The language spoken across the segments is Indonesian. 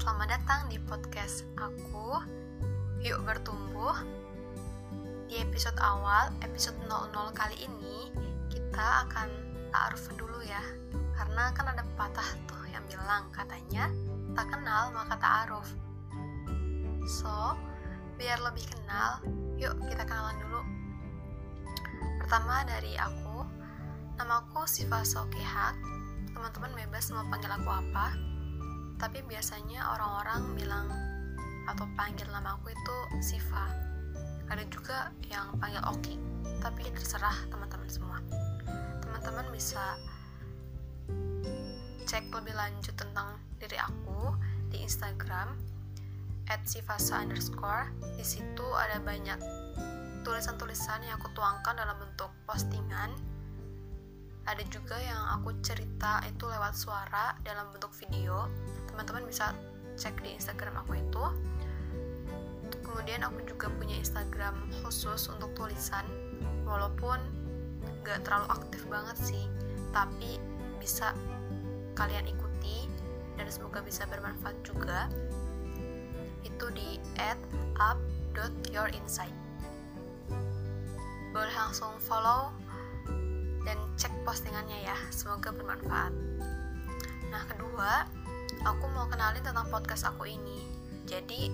Selamat datang di podcast aku. Yuk Bertumbuh. Di episode awal, episode 00 kali ini Kita akan ta'aruf dulu ya. Karena kan ada pepatah tuh yang bilang Katanya, tak kenal maka ta'aruf So, biar lebih kenal Yuk kita kenalan dulu. Pertama dari aku Namaku Siva Sokehak. Teman-teman bebas mau panggil aku apa tapi biasanya orang-orang bilang atau panggil nama aku itu Siva. Ada juga yang panggil Oki tapi terserah teman-teman semua. Teman-teman bisa cek lebih lanjut tentang diri aku di Instagram at sivasa underscore. Di situ ada banyak tulisan-tulisan yang aku tuangkan dalam bentuk postingan. Ada juga yang aku cerita itu lewat suara dalam bentuk video teman-teman bisa cek di Instagram aku itu. Kemudian aku juga punya Instagram khusus untuk tulisan walaupun gak terlalu aktif banget sih tapi bisa kalian ikuti dan semoga bisa bermanfaat juga. Itu di at up.yourinsight boleh langsung follow dan cek postingannya ya semoga bermanfaat. Nah kedua aku mau kenalin tentang podcast aku ini. Jadi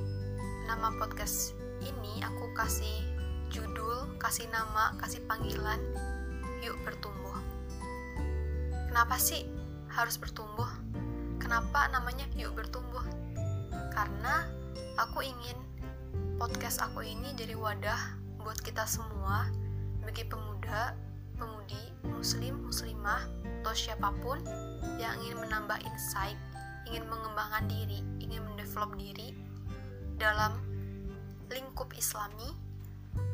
nama podcast ini aku kasih judul kasih nama kasih panggilan yuk bertumbuh. Kenapa sih harus bertumbuh? Kenapa namanya yuk bertumbuh karena aku ingin podcast aku ini jadi wadah buat kita semua bagi pemuda pemudi, muslim, muslimah, atau siapa pun yang ingin menambah insight, ingin mengembangkan diri, ingin mendevelop diri dalam lingkup islami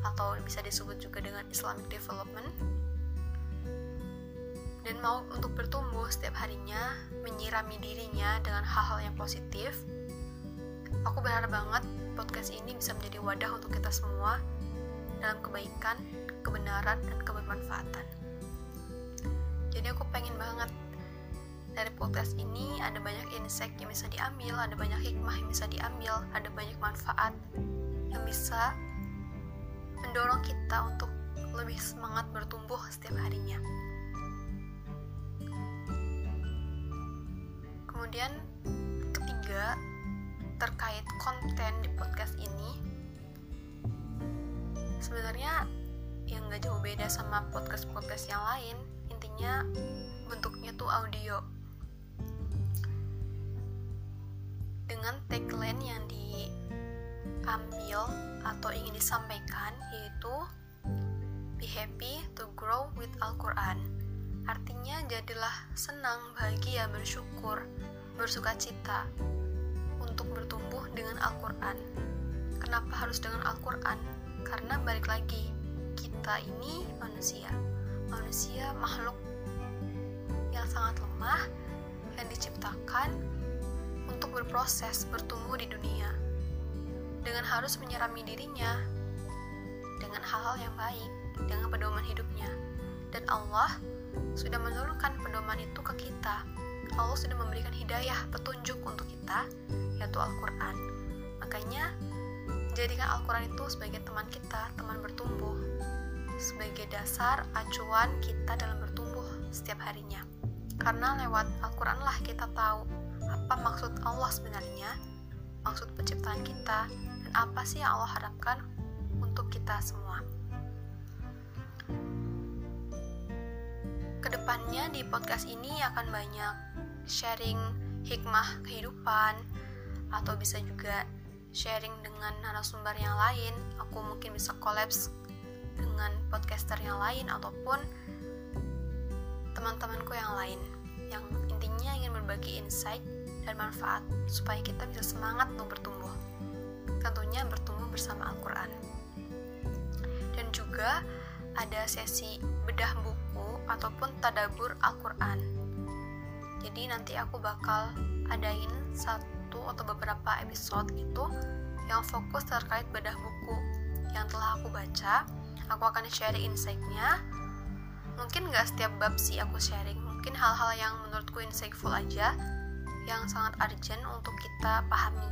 atau bisa disebut juga dengan Islamic development dan mau untuk bertumbuh setiap harinya menyirami dirinya dengan hal-hal yang positif aku berharap banget podcast ini bisa menjadi wadah untuk kita semua dalam kebaikan kebenaran dan kebermanfaatan. Jadi aku pengen banget dari podcast ini ada banyak insight yang bisa diambil, ada banyak hikmah yang bisa diambil, ada banyak manfaat yang bisa mendorong kita untuk lebih semangat bertumbuh setiap harinya. Kemudian ketiga, terkait konten di podcast ini, sebenarnya yang gak jauh beda sama podcast-podcast yang lain intinya bentuknya tuh audio dengan tagline yang diambil atau ingin disampaikan yaitu be happy to grow with Al-Quran. Artinya jadilah senang, bahagia, bersyukur, bersuka cita untuk bertumbuh dengan Al-Quran. Kenapa harus dengan Al-Quran? karena balik lagi kita ini manusia. Manusia makhluk yang sangat lemah yang diciptakan untuk berproses bertumbuh di dunia. Dengan harus menyerami dirinya dengan hal-hal yang baik dengan pedoman hidupnya. Dan Allah sudah menurunkan pedoman itu ke kita. Allah sudah memberikan hidayah petunjuk untuk kita yaitu Al-Quran. Makanya jadikan Al-Quran itu sebagai teman kita teman bertumbuh. Sebagai dasar acuan kita dalam bertumbuh setiap harinya. Karena lewat Al-Quran lah kita tahu apa maksud Allah sebenarnya, maksud penciptaan kita, dan apa sih yang Allah harapkan untuk kita semua. Ke depannya di podcast ini akan banyak sharing hikmah kehidupan, atau bisa juga sharing dengan narasumber yang lain. Aku mungkin bisa kolaps dengan podcaster yang lain ataupun teman-temanku yang lain yang intinya ingin berbagi insight dan manfaat supaya kita bisa semangat untuk bertumbuh. Tentunya bertumbuh bersama Al-Quran. Dan juga ada sesi bedah buku ataupun tadabur Al-Quran. Jadi nanti aku bakal adain satu atau beberapa episode gitu yang fokus terkait bedah buku yang telah aku baca. Aku akan share insight-nya. Mungkin nggak setiap bab sih aku sharing. Mungkin hal-hal yang menurutku insightful aja yang sangat urgent untuk kita pahami.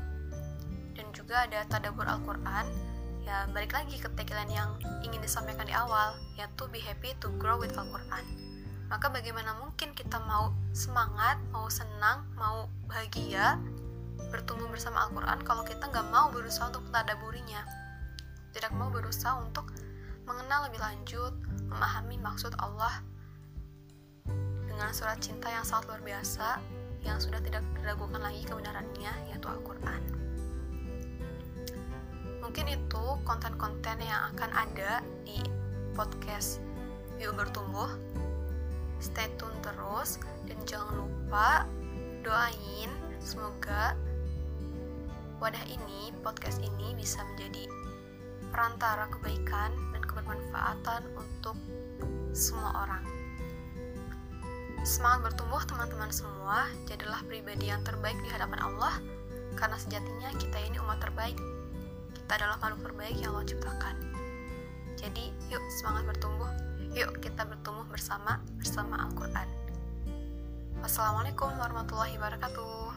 Dan juga ada tadabur Al-Quran, ya balik lagi ke tagline yang ingin disampaikan di awal, yaitu be happy to grow with Al-Quran. Maka bagaimana mungkin kita mau semangat, mau senang, mau bahagia, bertumbuh bersama Al-Quran kalau kita nggak mau berusaha untuk mentadaburinya, tidak mau berusaha untuk mengenal lebih lanjut, memahami maksud Allah dengan surat cinta yang sangat luar biasa yang sudah tidak diragukan lagi kebenarannya yaitu Al-Quran mungkin itu konten-konten yang akan ada di podcast Yuk Bertumbuh stay tune terus dan jangan lupa doain semoga wadah ini, podcast ini bisa menjadi perantara kebaikan dan kebermanfaatan untuk semua orang. Semangat bertumbuh teman-teman semua, jadilah pribadi yang terbaik di hadapan Allah, karena sejatinya kita ini umat terbaik. Kita adalah makhluk terbaik yang Allah ciptakan. Jadi, yuk semangat bertumbuh. Yuk kita bertumbuh bersama bersama Al-Quran. Wassalamualaikum warahmatullahi wabarakatuh.